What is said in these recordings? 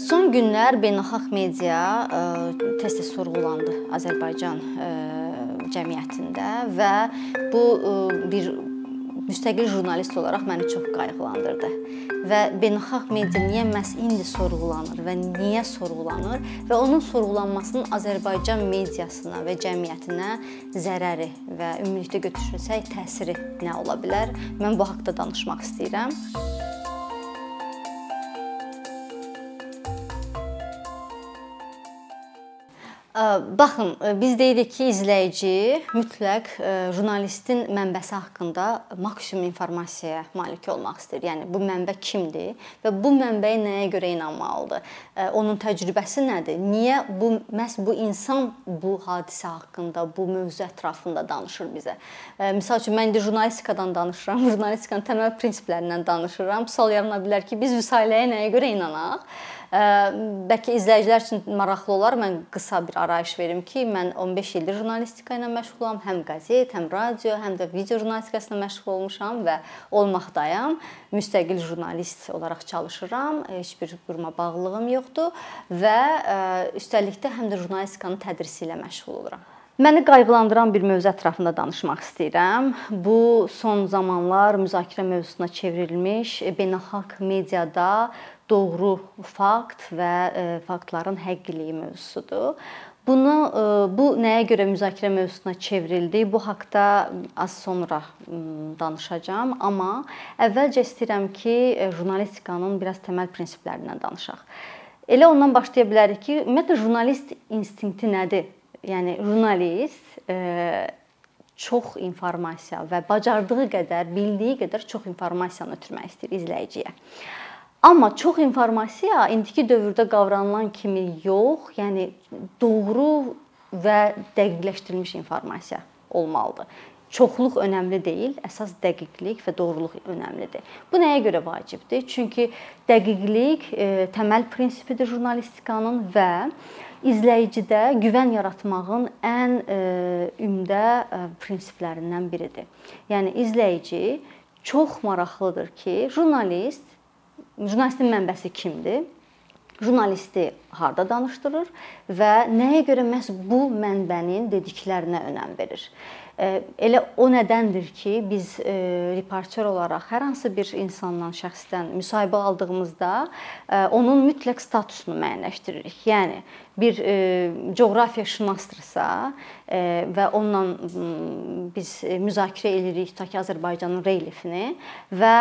Son günlər beynəlxalq media tez-tez sorğulandı Azərbaycan cəmiyyətində və bu bir müstəqil jurnalist olaraq məni çox qayğılandırdı. Və beynəlxalq media niyə məhz indi sorğulanır və niyə sorğulanır və onun sorğulanmasının Azərbaycan mediasına və cəmiyyətinə zərəri və ümumilikdə götürsək təsiri nə ola bilər? Mən bu haqqda danışmaq istəyirəm. Baxın, biz deyirik ki, izləyici mütləq jurnalistin mənbəsi haqqında maksimum informasiyaya malik olmaq istəyir. Yəni bu mənbə kimdir və bu mənbəyə nəyə görə inanmalıdır? Onun təcrübəsi nədir? Niyə bu məhz bu insan bu hadisə haqqında, bu mövzu ətrafında danışır bizə? Məsəl üçün mən indi jurnalistikadan danışıram, jurnalistikanın təməl prinsiplərindən danışıram. Sual yarana bilər ki, biz vüsailəyə nəyə görə inanaq? Bəlkə izləyicilər üçün maraqlı olar. Mən qısa bir arayış verim ki, mən 15 ildir jurnalistika ilə məşğulam. Həm qəzet, həm radio, həm də video jurnalistikasına məşğul olmuşam və olmaqdayam. Müstəqil jurnalist olaraq çalışıram. Heç bir quruma bağlılığım yoxdur və üstəlik də həm də jurnalistikanın tədrisi ilə məşğul oluram. Məni qayğılandıran bir mövzu ətrafında danışmaq istəyirəm. Bu son zamanlar müzakirə mövzusuna çevrilmiş beynəlxalq mediada doğru fakt və e, faktların həqiqiliyi mövzusudur. Bunu e, bu nəyə görə müzakirə mövzusuna çevrildi? Bu haqqda az sonra danışacağam, amma əvvəlcə istəyirəm ki, e, jurnalistikanın biraz təməl prinsiplərindən danışaq. Elə ondan başlaya bilərik ki, ümumiyyətlə jurnalist instinkti nədir? Yəni jurnalist çox informasiya və bacardığı qədər, bildiyi qədər çox informasiyanı ötürmək istəyir izləyiciyə. Amma çox informasiya indiki dövrdə qavranılan kimi yox, yəni doğru və dəqiqləşdirilmiş informasiya olmalıdır. Çoxluq önəmli deyil, əsas dəqiqlik və doğruluq önəmlidir. Bu nəyə görə vacibdir? Çünki dəqiqlik e, təməl prinsipidir jurnalistikanın və izləyicidə güvən yaratmağın ən e, ümdə e, prinsiplərindən biridir. Yəni izləyici çox maraqlıdır ki, jurnalist jurnalistin mənbəsi kimdir? Jurnalisti harda danışdırır və nəyə görə məhz bu mənbənin dediklərinə önəm verir? Elə o nədəndir ki, biz reportyor olaraq hər hansı bir insandan, şəxsdən müsahibə aldığımızda onun mütləq statusunu müəyyənləşdiririk. Yəni bir coğrafiyaşünasdırsa və onunla biz müzakirə edirik ta ki Azərbaycanın relyefini və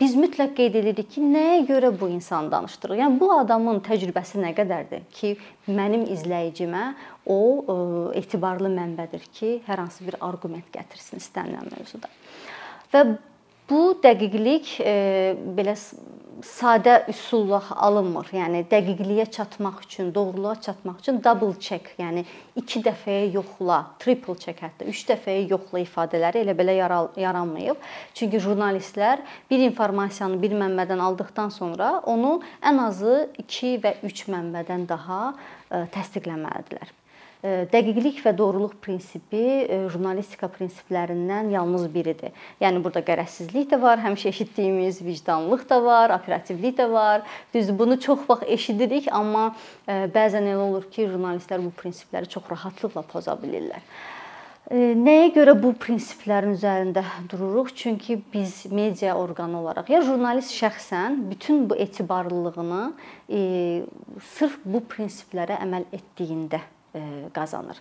biz mütləq qeyd edirik ki, nəyə görə bu insanı danışdırırıq? Yəni bu adamın təcrübəsi nə qədərdir ki, mənim izləyicimə o etibarlı mənbədir ki, hər hansı bir arqument gətirsin istənilən mövzuda. Və bu dəqiqlik belə sadə üsulla alınmır. Yəni dəqiqliyə çatmaq üçün, doğruluğa çatmaq üçün double check, yəni 2 dəfəyə yoxla, triple check hətta 3 dəfəyə yoxla ifadələri elə belə yaranmayıb. Çünki jurnalistlər bir informasiyanı bir mənbədən aldıqdan sonra onu ən azı 2 və 3 mənbədən daha təsdiqləməlidirlər. Dəqiqlik və doğruluq prinsipi jurnalistika prinsiplərindən yalnız biridir. Yəni burada qərəzsizlik də var, həmişə eşitdiyimiz vicdanlıq da var, operativlik də var. Düzdür, bunu çox vaxt eşidirik, amma bəzən elə olur ki, jurnalistlər bu prinsipləri çox rahatlıqla poza bilirlər. Nəyə görə bu prinsiplərin üzərində dururuq? Çünki biz media orqanı olaraq ya jurnalist şəxsən bütün bu etibarlılığını e, sırf bu prinsiplərə əməl etdiyində qazanır.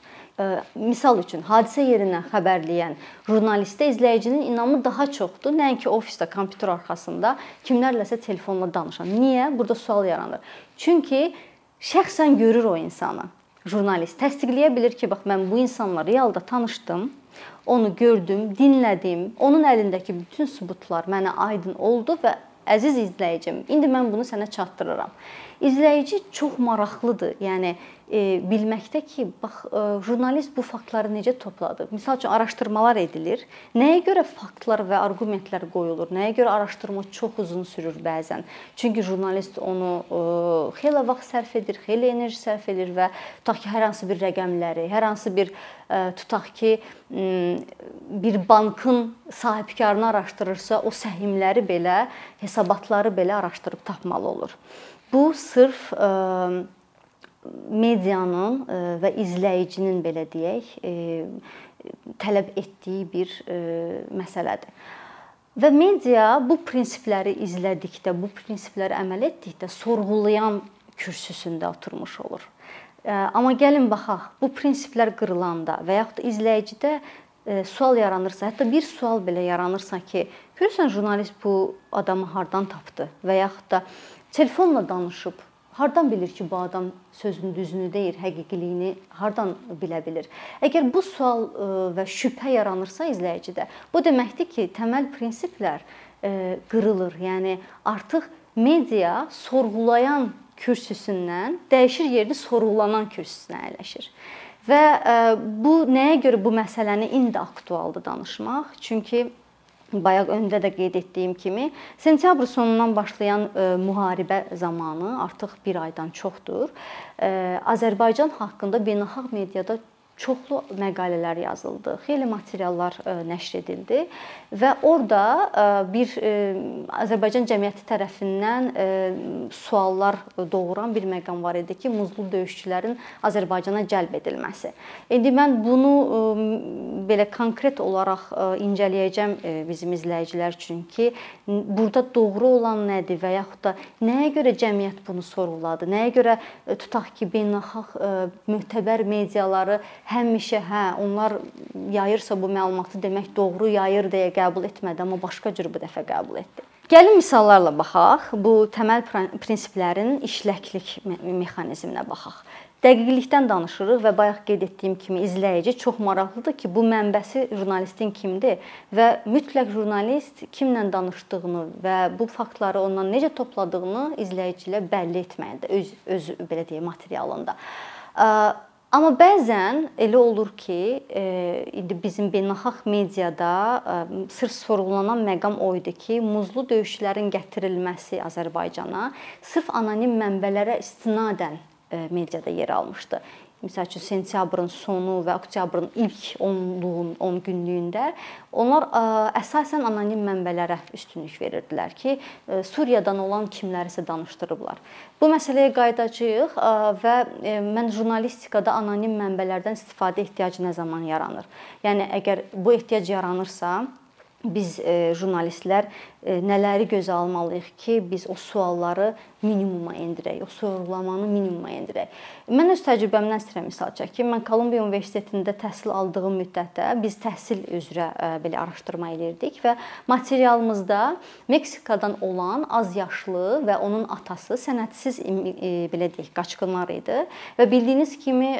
Misal üçün, hadisə yerindən xəbərləyən jurnalistə izləyicinin inamı daha çoxdur, nəinki ofisdə, kompüter arxasında kimlərləsə telefonla danışan. Niyə? Burada sual yaranır. Çünki şəxsən görür o insanı. Jurnalist təsdiqləyə bilir ki, bax mən bu insanla realda tanışdım, onu gördüm, dinlədim. Onun əlindəki bütün sübutlar mənə aydın oldu və əziz izləyicim, indi mən bunu sənə çatdırıram. İzləyici çox maraqlıdır. Yəni e, bilməkdə ki, bax e, jurnalist bu faktları necə topladı? Məsəl üçün araşdırmalar edilir. Nəyə görə faktlar və arqumentlər qoyulur? Nəyə görə araşdırma çox uzun sürür bəzən? Çünki jurnalist onu e, xeyli vaxt sərf edir, xeyli enerji sərf edir və ta ki hər hansı bir rəqəmləri, hər hansı bir tutaq ki, bir bankın sahibkarını araşdırırsa, o səhmləri belə, hesabatları belə araşdırıb tapmalı olur. Bu sırf medianın və izləyicinin belə deyək, tələb etdiyi bir məsələdir. Və media bu prinsipləri izlədikdə, bu prinsipləri əməl etdikdə sorğulayan kürsüsündə oturmuş olur. Amma gəlin baxaq, bu prinsiplər qırılanda və yaxud da izləyicidə sual yaranırsa, hətta bir sual belə yaranırsa ki, görürsən jurnalist bu adamı hardan tapdı və yaxud da telefonla danışıb Hardan bilir ki, bu adam sözün düzünü deyir, həqiqiliyini hardan bilə bilir? Əgər bu sual e, və şübhə yaranırsa izləyicidə, bu deməkdir ki, təməl prinsiplər e, qırılır. Yəni artıq media sorğulayan kürsüsündən dəyişir yerini sorğulanan kürsüsünə əyləşir. Və e, bu nəyə görə bu məsələni indi aktualdır danışmaq? Çünki bayaq öndə də qeyd etdiyim kimi, sentyabr sonundan başlayan e, müharibə zamanı artıq 1 aydan çoxdur. E, Azərbaycan haqqında beynəlxalq mediada çoxlu məqalələr yazıldı, xeyli materiallar e, nəşr edildi və orada e, bir e, Azərbaycan cəmiyyəti tərəfindən suallar doğuran bir məqam var idi ki, muzlu döyüşçülərin Azərbaycana cəlb edilməsi. İndi mən bunu belə konkret olaraq incələyəcəm bizim izləyicilər üçün ki, burada doğru olan nədir və yaxud da nəyə görə cəmiyyət bunu sorğuladı? Nəyə görə tutaq ki, beynəlxalq mötəbər mediaları həmişə hə, onlar yayırsa bu məlumatı demək doğru yayır deyə qəbul etmədi, amma başqa cür bu dəfə qəbul etdi. Gəlin misallarla baxaq. Bu təməl prinsiplərin işləklik mexanizminə baxaq. Dəqiqlikdən danışırıq və bayaq qeyd etdiyim kimi izləyici çox maraqlıdır ki, bu mənbəsi jurnalistin kimdir və mütləq jurnalist kimlə danışdığını və bu faktları ondan necə topladığını izləyiciyə bəlli etməlidir öz öz belə deyək materialında. Amma bəzən elə olur ki, e, indi bizim beynəlxalq mediada e, sırf sorğulanan məqam o idi ki, muzlu döyüşçülərin gətirilməsi Azərbaycana sırf anonim mənbələrə istinadən e, mediada yer almışdı məsəl üçün sentyabrın sonu və oktyabrın ilk 10-luğun 10 günlüyündə onlar əsasən anonim mənbələrə üstünlük verirdilər ki, Suriyadan olan kimlərisə danışdırıblar. Bu məsələyə qayıdacağıq və mən jurnalistikada anonim mənbələrdən istifadə ehtiyacı nə zaman yaranır? Yəni əgər bu ehtiyac yaranırsa, biz jurnalistlər nələri gözə almalıyıq ki, biz o sualları minimuma endirək, o sorğulamanı minimuma endirək. Mən öz təcrübəmdən istəyirəm misal çəkim. Mən Kolumbiya Universitetində təhsil aldığım müddətdə biz təhsil üzrə belə araşdırma edirdik və materialımızda Meksikadan olan az yaşlı və onun atası sənədsiz belə deyək, qaçqınlar idi və bildiyiniz kimi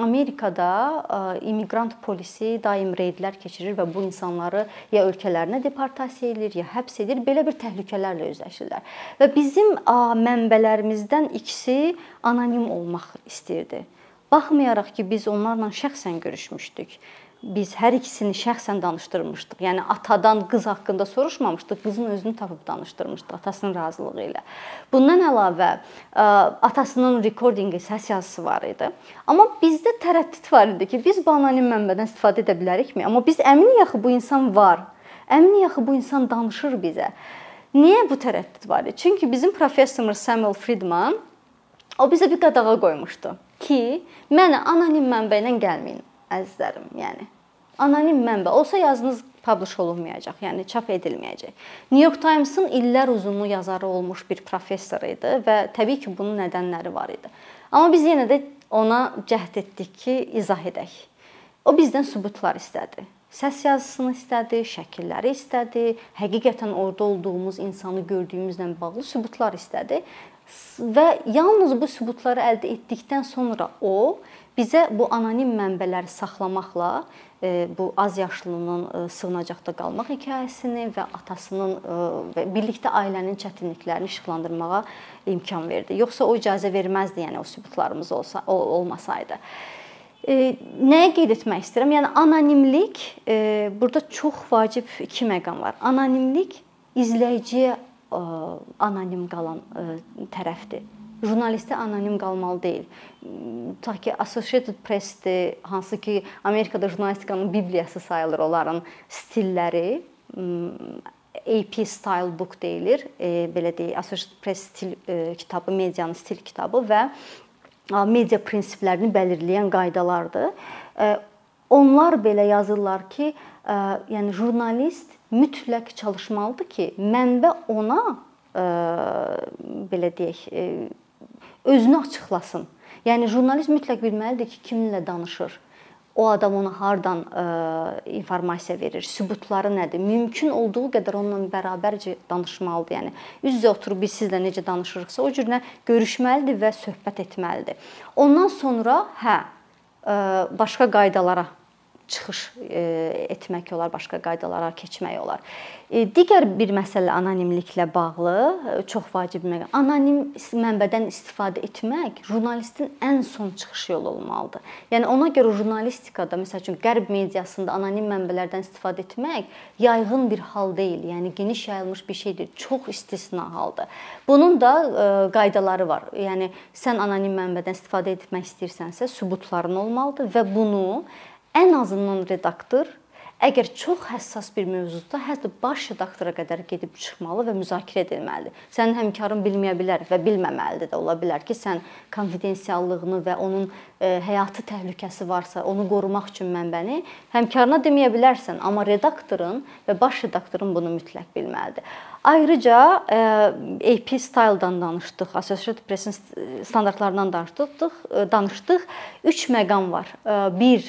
Amerikada immiqrant polisi daim reydlər keçirir və bu insanları ya ölkələrinə deportasiya edir, ya həbs edir. Belə bir təhlükələrlə üzləşirlər. Və bizim mənbələrimizdən ikisi anonim olmaq istirdi. Baxmayaraq ki, biz onlarla şəxsən görüşmüşdük. Biz hər ikisini şəxsən danışdırmışdıq. Yəni atadan qız haqqında soruşmamışdıq, qızın özünü tapıb danışdırmışdıq atasının razılığı ilə. Bundan əlavə atasının recordingi səs yazısı var idi. Amma bizdə tərəddüd var idi ki, biz bu anonim mənbədən istifadə edə bilərikmi? Amma biz əminik axı bu insan var. Əminik axı bu insan danışır bizə. Niyə bu tərəddüd var? Çünki bizim professorumuz Samuel Friedman o bizə bir qadağa qoymuşdu ki, mənə anonim mənbə ilə gəlməyin, əzizlərim, yəni. Anonim mənbə olsa yazınız publish olunmayacaq, yəni çap edilməyəcək. New York Times-ın illər uzunlu yazarı olmuş bir professor idi və təbii ki, bunun nədənləri var idi. Amma biz yenə də ona cəhd etdik ki, izah edək. O bizdən sübutlar istədi səs yazısını istədi, şəkilləri istədi, həqiqətən orada olduğumuz insanı gördüyümüzlə bağlı sübutlar istədi və yalnız bu sübutları əldə etdikdən sonra o bizə bu anonim mənbələri saxlamaqla e, bu az yaşlının e, sığınacaqda qalmaq hekayəsini və atasının e, və birlikdə ailənin çətinliklərini işıqlandırmağa imkan verdi. Yoxsa o icazə verməzdi, yəni o sübutlarımız olsa olmasaydı. Nəyə qeyd etmək istəyirəm? Yəni anonimlik burada çox vacib iki məqam var. Anonimlik izləyiciyə anonim qalan tərəfdir. jurnalistə anonim qalmalı deyil. Ta ki Associated Press-dir, hansı ki Amerikada jurnalistikanın bibliyası sayılır onların stilləri AP Style Book deyilir. E, belə deyək, Associated Press stil e, kitabı, medianın stil kitabı və media prinsiplərini belirləyən qaydalardır. Onlar belə yazırlar ki, yəni jurnalist mütləq çalışmalıdır ki, mənbə ona belə deyək, özünü açıqlasın. Yəni jurnalist mütləq bilməlidir ki, kiminlə danışır o adam ona hardan ə, e, informasiya verir, sübutları nədir? Mümkün olduğu qədər onunla bərabərcə danışmalıdır. Yəni üz-üzə oturub biz sizlə necə danışırıqsa, o cürlə görüşməlidir və söhbət etməlidir. Ondan sonra hə, ə, e, başqa qaydalara çıxış e, etmək olar, başqa qaydalara keçmək olar. E, digər bir məsələ anonimliklə bağlı e, çox vacib məqam. Anonim mənbədən istifadə etmək jurnalistin ən son çıxış yolu olmalıdır. Yəni ona görə jurnalistikada, məsəl üçün qərb mediasında anonim mənbələrdən istifadə etmək yayğın bir hal deyil. Yəni geniş yayılmış bir şeydir. Çox istisna haldır. Bunun da qaydaları var. Yəni sən anonim mənbədən istifadə etmək istəyirsənsə, sübutların olmalıdır və bunu ən azından redaktor əgər çox həssas bir mövzuda hətta baş redaktora qədər gedib çıxmalı və müzakirə edilməlidir. Sənin həmkarın bilməyə bilər və bilməməlidir də ola bilər ki, sən konfidensiallığını və onun e, həyatı təhlükəsi varsa, onu qorumaq üçün mənbəni həmkarına deməyə bilərsən, amma redaktorun və baş redaktorun bunu mütləq bilməlidir. Ayrıca e, AP Style-dan danışdıq, Associated Press-in standartlarından danışdıq, e, danışdıq. 3 məqam var. Bir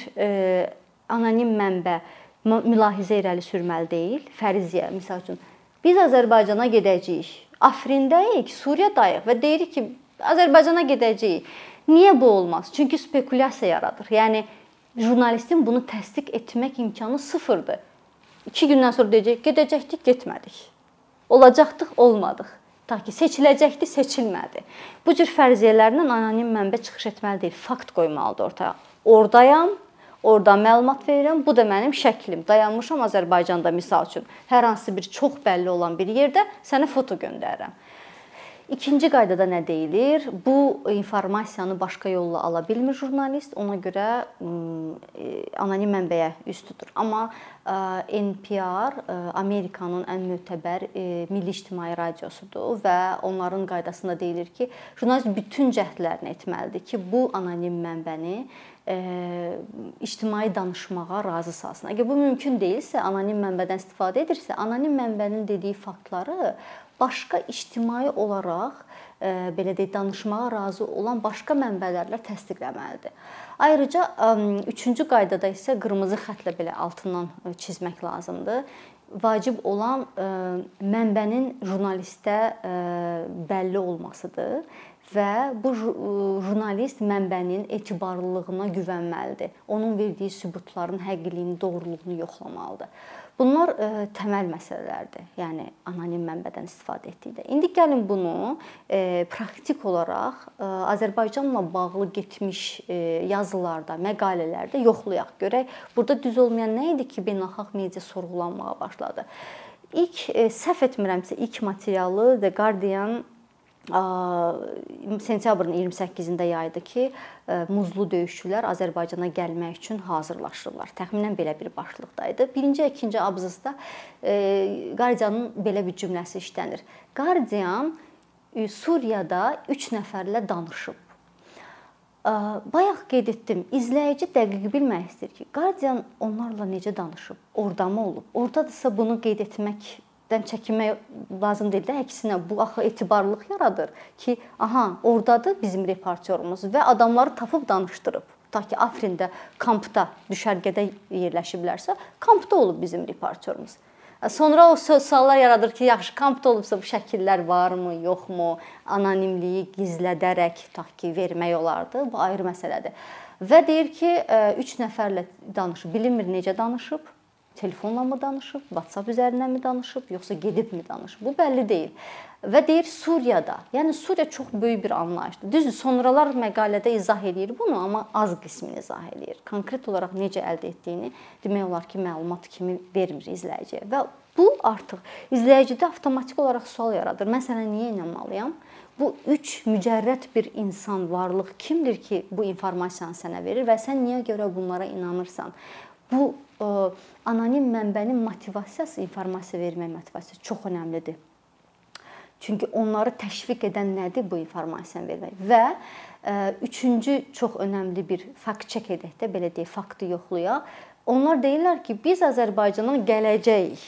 anonim mənbə mülahizə irəli sürməli deyil. Fəriziyyə məsəl üçün biz Azərbaycana gedəcəyik. Afrindəyik, Suriyadayıq və deyirik ki, Azərbaycana gedəcəyik. Niyə bu olmaz? Çünki spekulyasiya yaradır. Yəni jurnalistin bunu təsdiq etmək imkanı sıfırdır. 2 gündən sonra deyəcək, gedəcəkdik, getmədik. Olacaqdıq, olmadıq. Ta ki seçiləcəkdi, seçilmədi. Bu cür fərziyyələrlə anonim mənbə çıxış etməli deyil, fakt qoymalıdır ortaya. Ordayam, Orda məlumat verirəm. Bu da mənim şəklim. Dayanmışam Azərbaycanda misal üçün. Hər hansı bir çox bəlli olan bir yerdə sənə foto göndərirəm. İkinci qaydada nə deyilir? Bu informasiyanı başqa yolla ala bilmir jurnalist. Ona görə e, anonim mənbəyə üst tutur. Amma NPR Amerikanın ən mötəbər milli ictimai radiosudur və onların qaydasında deyilir ki, jurnalist bütün cəhdlərini etməlidir ki, bu anonim mənbəni ictimai danışmağa razı salsın. Əgər bu mümkün deyilsə, anonim mənbədən istifadə edirsə, anonim mənbənin dediyi faktları başqa ictimai olaraq belə deyək, danışmağa razı olan başqa mənbələrlə təsdiqləməlidir. Ayrıca üçüncü qaydada isə qırmızı xətlə belə altından çizmək lazımdır. Vacib olan mənbənin jurnalistə bəlli olmasıdır və bu jurnalist mənbənin etibarlılığına güvənməlidir. Onun verdiyi sübutların həqiqiliyini, doğruluğunu yoxlamalıdır. Bunlar ə, e, təməl məsələlərdir. Yəni anonim mənbədən istifadə etdikdə. İndi gəlin bunu ə, e, praktik olaraq ə, e, Azərbaycanla bağlı getmiş ə, yazılarda, məqalələrdə yoxlayaq. Görək burada düz olmayan nə idi ki, beynəlxalq media sorğulanmağa başladı. İlk ə, səhv etmirəmsə ilk materialı The Guardian sentyabrın 28-də yaydı ki, muzlu döyüşçülər Azərbaycana gəlmək üçün hazırlaşırlar. Təxminən belə bir başlıqda idi. 1-ci, 2-ci abzasda Guardianın belə bir cümləsi işlənir. Guardian Suriyada 3 nəfərlə danışıb. Bayaq qeyd etdim, izləyici dəqiq bilmək istəyir ki, Guardian onlarla necə danışıb, orada mı olub? Ordadırsa bunu qeyd etmək dən çəkinmək lazım deyil də, əksinə bu axı etibarlılıq yaradır ki, aha, ordadır bizim reportyorumuz və adamları tapıb danışdırıb. Ta ki Afrində kampda, düşərgədə yerləşiblərsə, kampda olub bizim reportyorumuz. Sonra o suallar yaradır ki, yaxşı kampda olubsa bu şəkillər varmı, yoxmu, anonimliyi gizlədərək ta ki vermək olardı. Bu ayrı məsələdir. Və deyir ki, 3 nəfərlə danışıb, bilinmir necə danışıb telefonla mı danışıb, WhatsApp üzərindən mi danışıb, yoxsa gedibmi danışıb? Bu bəlli deyil. Və deyir Suriyada. Yəni Suriya çox böyük bir anlayışdır. Düzdür, sonralar məqalədə izah eləyir bunu, amma az qismini izah eləyir. Konkret olaraq necə əldə etdiyini demək olar ki, məlumat kimi vermir izləyiciyə. Və Bu artıq izləyicidə avtomatik olaraq sual yaradır. Mən sənə niyə inanmalıyam? Bu üç mücərrəd bir insan, varlıq kimdir ki, bu informasiyanı sənə verir və sən niyə görə bunlara inanırsan? Bu anonim mənbənin motivasiyası, informasiya vermək motivasiyası çox əhəmilidir. Çünki onları təşviq edən nədir bu informasiyanı vermək? Və ə, e, üçüncü çox önəmli bir fakt çek edək də, belə deyək, faktı yoxlayaq. Onlar deyirlər ki, biz Azərbaycandan gələcəyik.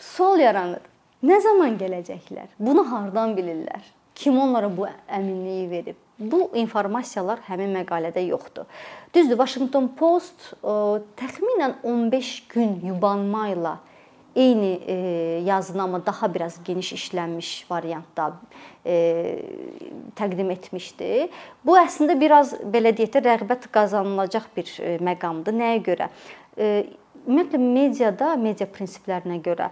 Sual yaranır. Nə zaman gələcəklər? Bunu hardan bilirlər? Kim onlara bu əminliyi verib? Bu informasiyalar həmin məqalədə yoxdur. Düzdür, Washington Post ə, e, təxminən 15 gün yubanma ilə eyni e, yazını amma daha biraz geniş işlənmiş variantda e, təqdim etmişdi. Bu əslində biraz belə deyək də rəğbət qazanılacaq bir e, məqamdır. Nəyə görə? Ümumiyyətlə mediada, media prinsiplərinə görə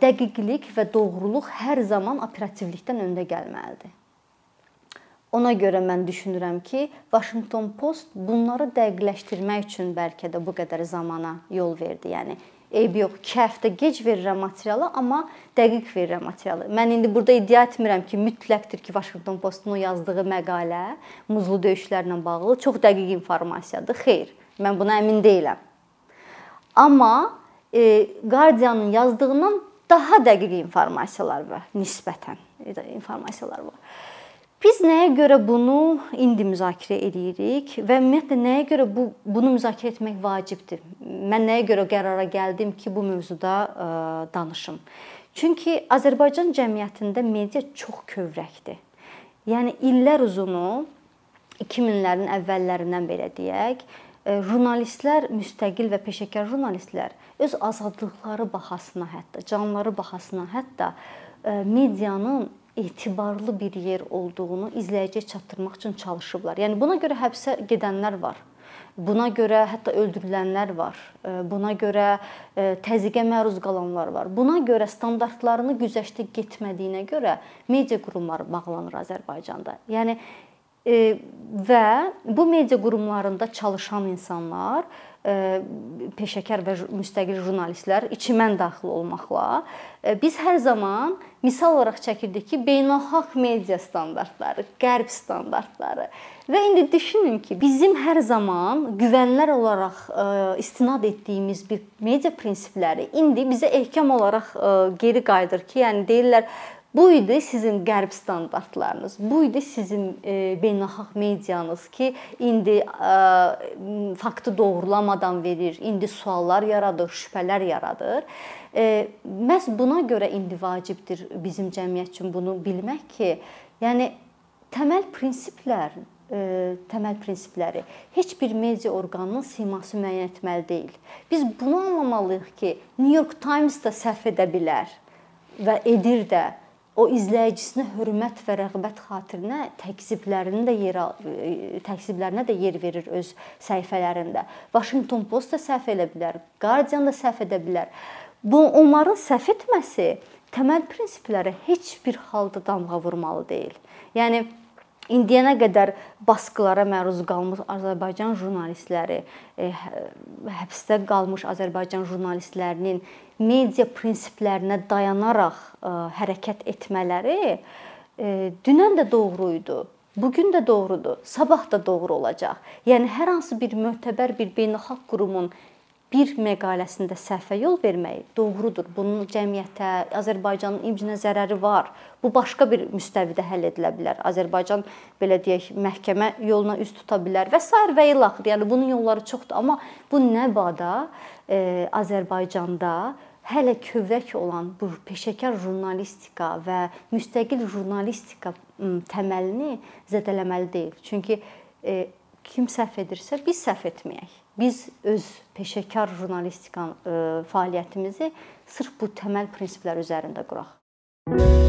dəqiqlik və doğruluq hər zaman operativlikdən öndə gəlməlidir. Ona görə mən düşünürəm ki, Washington Post bunları dəqiqləşdirmək üçün bəlkə də bu qədər zamana yol verdi. Yəni eybi yox. 2 həftə gec verirəm materialı, amma dəqiq verirəm materialı. Mən indi burada iddia etmirəm ki, mütləqdir ki, Washington Postun yazdığı məqalə muzlu döyüşlərlə bağlı çox dəqiq informasiyadır. Xeyr, mən buna əmin deyiləm. Amma e, Guardianın yazdığından daha dəqiq informasiyalar var, nisbətən informasiyalar var. Biz nəyə görə bunu indi müzakirə edirik və ümumiyyətlə nəyə görə bu bunu müzakirə etmək vacibdir? Mən nəyə görə qərara gəldim ki, bu mövzuda ə, e, danışım? Çünki Azərbaycan cəmiyyətində media çox kövrəkdir. Yəni illər uzunu 2000-lərin əvvəllərindən belə deyək, e, jurnalistlər, müstəqil və peşəkar jurnalistlər öz azadlıqları bahasına, hətta canları bahasına, hətta e, medianın etibarlı bir yer olduğunu izləyiciyə çatdırmaq üçün çalışıblar. Yəni buna görə həbsə gedənlər var. Buna görə hətta öldürülənlər var. E, buna görə e, təzyiqə məruz qalanlar var. Buna görə standartlarını güzəştə getmədiyinə görə media qurumları bağlanır Azərbaycanda. Yəni e, və bu media qurumlarında çalışan insanlar peşəkar və müstəqil jurnalistlər içimən daxil olmaqla biz hər zaman misal olaraq çəkirdik ki, beynəlxalq media standartları, qərb standartları. Və indi düşünün ki, bizim hər zaman güvənlər olaraq istinad etdiyimiz bir media prinsipləri indi bizə ehkam olaraq geri qayıdır ki, yəni deyirlər Bu idi sizin qərb standartlarınız. Bu idi sizin e, beynəlxalq medianız ki, indi e, faktı doğrulamadan verir, indi suallar yaradır, şübhələr yaradır. E, məhz buna görə indi vacibdir bizim cəmiyyət üçün bunu bilmək ki, yəni təməl prinsiplər e, təməl prinsipləri heç bir media orqanının siması müəyyən etməli deyil. Biz bunu anlamalıyıq ki, New York Times da səhv edə bilər və edir də o izləyicisinə hörmət və rəğbət xatirinə təkziblərini də yer təkziblərinə də yer verir öz səhifələrində. Washington Post da səhv edə bilər, Guardian da səhv edə bilər. Bu onların səhv etməsi təməl prinsiplərə heç bir halda damğa vurmalı deyil. Yəni indiyənə qədər baskılara məruz qalmış Azərbaycan jurnalistləri, e, hə, həbsdə qalmış Azərbaycan jurnalistlərinin media prinsiplərinə dayanaraq e, hərəkət etmələri e, dünən də doğru idi. Bu gün də doğrudur, sabah da doğru olacaq. Yəni hər hansı bir mötəbər bir beynəlxalq qurumun bir məqaləsində səhvə yol vermək doğrudur. Bunun cəmiyyətə, Azərbaycanın imicə zərəri var. Bu başqa bir müstəvidə həll edilə bilər. Azərbaycan belə deyək, məhkəmə yoluna üz tuta bilər və sair və ilaxır. Yəni bunun yolları çoxdur, amma bu nə bada e, Azərbaycanda hələ kövrək olan bu peşəkar jurnalistika və müstəqil jurnalistika təməlini zədələməli deyil. Çünki e, kim səhv edirsə, biz səhv etməyək biz öz peşəkar jurnalistika e, fəaliyyətimizi sırf bu təməl prinsiplər üzərində quraq. Müzik